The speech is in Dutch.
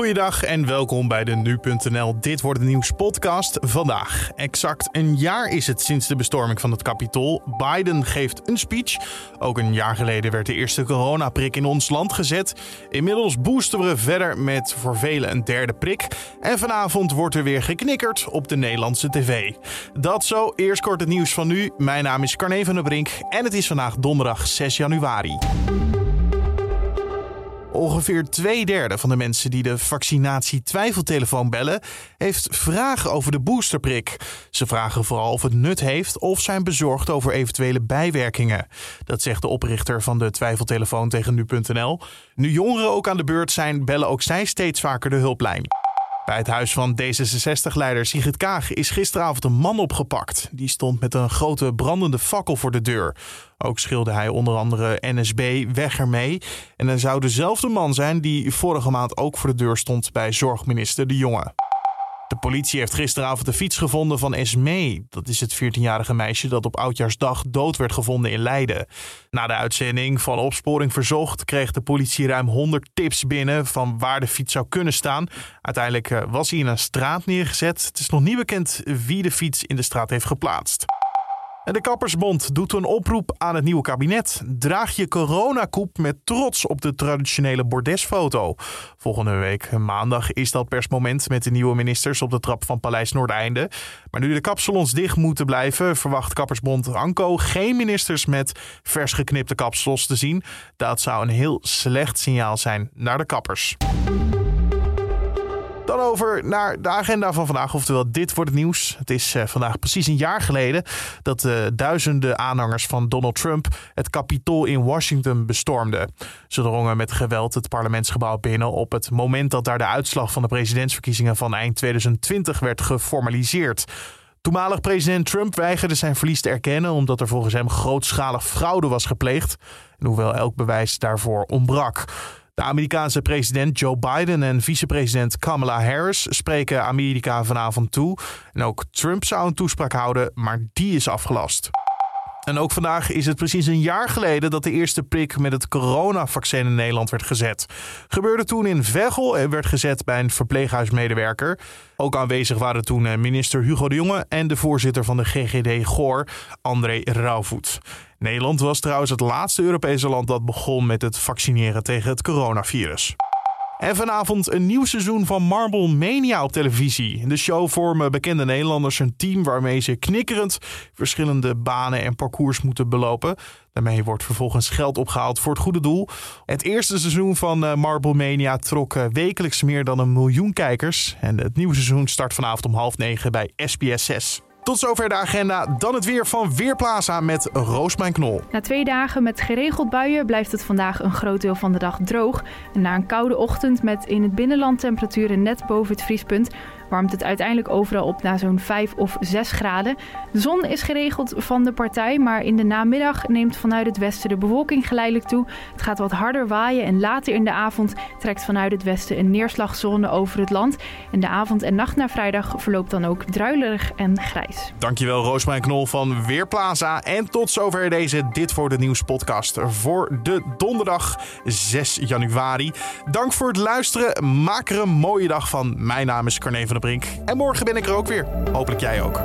Goeiedag en welkom bij de Nu.nl Dit Wordt Het Nieuws podcast. Vandaag, exact een jaar is het sinds de bestorming van het Capitool. Biden geeft een speech. Ook een jaar geleden werd de eerste coronaprik in ons land gezet. Inmiddels boosten we verder met voor velen een derde prik. En vanavond wordt er weer geknikkerd op de Nederlandse tv. Dat zo, eerst kort het nieuws van nu. Mijn naam is Carne van der Brink en het is vandaag donderdag 6 januari. Ongeveer twee derde van de mensen die de vaccinatie-twijfeltelefoon bellen, heeft vragen over de boosterprik. Ze vragen vooral of het nut heeft of zijn bezorgd over eventuele bijwerkingen. Dat zegt de oprichter van de twijfeltelefoon tegen nu.nl. Nu jongeren ook aan de beurt zijn, bellen ook zij steeds vaker de hulplijn. Bij het huis van D66-leider Sigrid Kaag is gisteravond een man opgepakt. Die stond met een grote brandende fakkel voor de deur. Ook schilde hij onder andere NSB weg ermee. En hij zou dezelfde man zijn die vorige maand ook voor de deur stond bij zorgminister De Jonge. De politie heeft gisteravond de fiets gevonden van Esmee. Dat is het 14-jarige meisje dat op oudjaarsdag dood werd gevonden in Leiden. Na de uitzending van Opsporing Verzocht kreeg de politie ruim 100 tips binnen van waar de fiets zou kunnen staan. Uiteindelijk eh, was hij in een straat neergezet. Het is nog niet bekend wie de fiets in de straat heeft geplaatst. En de Kappersbond doet een oproep aan het nieuwe kabinet. Draag je coronakoep met trots op de traditionele bordesfoto. Volgende week maandag is dat persmoment met de nieuwe ministers op de trap van Paleis Noordeinde. Maar nu de kapsalons dicht moeten blijven, verwacht Kappersbond Anko geen ministers met vers geknipte kapsels te zien. Dat zou een heel slecht signaal zijn naar de kappers. Over naar de agenda van vandaag, oftewel dit wordt het nieuws. Het is uh, vandaag precies een jaar geleden dat uh, duizenden aanhangers van Donald Trump het Capitool in Washington bestormden. Ze drongen met geweld het parlementsgebouw binnen op het moment dat daar de uitslag van de presidentsverkiezingen van eind 2020 werd geformaliseerd. Toenmalig president Trump weigerde zijn verlies te erkennen omdat er volgens hem grootschalig fraude was gepleegd. En hoewel elk bewijs daarvoor ontbrak. De Amerikaanse president Joe Biden en vicepresident Kamala Harris spreken Amerika vanavond toe. En ook Trump zou een toespraak houden, maar die is afgelast. En ook vandaag is het precies een jaar geleden dat de eerste prik met het coronavaccin in Nederland werd gezet. Gebeurde toen in Veghel en werd gezet bij een verpleeghuismedewerker. Ook aanwezig waren toen eh, minister Hugo de Jonge en de voorzitter van de GGD Goor, André Rauwvoet. Nederland was trouwens het laatste Europese land dat begon met het vaccineren tegen het coronavirus. En vanavond een nieuw seizoen van Marble Mania op televisie. In de show vormen bekende Nederlanders een team waarmee ze knikkerend verschillende banen en parcours moeten belopen. Daarmee wordt vervolgens geld opgehaald voor het goede doel. Het eerste seizoen van eh, Marble Mania trok eh, wekelijks meer dan een miljoen kijkers. En het nieuwe seizoen start vanavond om half negen bij SBS 6. Tot zover de agenda. Dan het weer van Weerplaza met Roosmijn Knol. Na twee dagen met geregeld buien blijft het vandaag een groot deel van de dag droog. En na een koude ochtend met in het binnenland temperaturen net boven het vriespunt warmt het uiteindelijk overal op naar zo'n 5 of 6 graden. De zon is geregeld van de partij, maar in de namiddag neemt vanuit het westen de bewolking geleidelijk toe. Het gaat wat harder waaien en later in de avond trekt vanuit het westen een neerslagzone over het land. En de avond en nacht naar vrijdag verloopt dan ook druilerig en grijs. Dankjewel Roosmijn Knol van Weerplaza. En tot zover deze Dit voor de Nieuws podcast voor de donderdag 6 januari. Dank voor het luisteren. Maak er een mooie dag van. Mijn naam is Carne van der Brink. En morgen ben ik er ook weer. Hopelijk jij ook.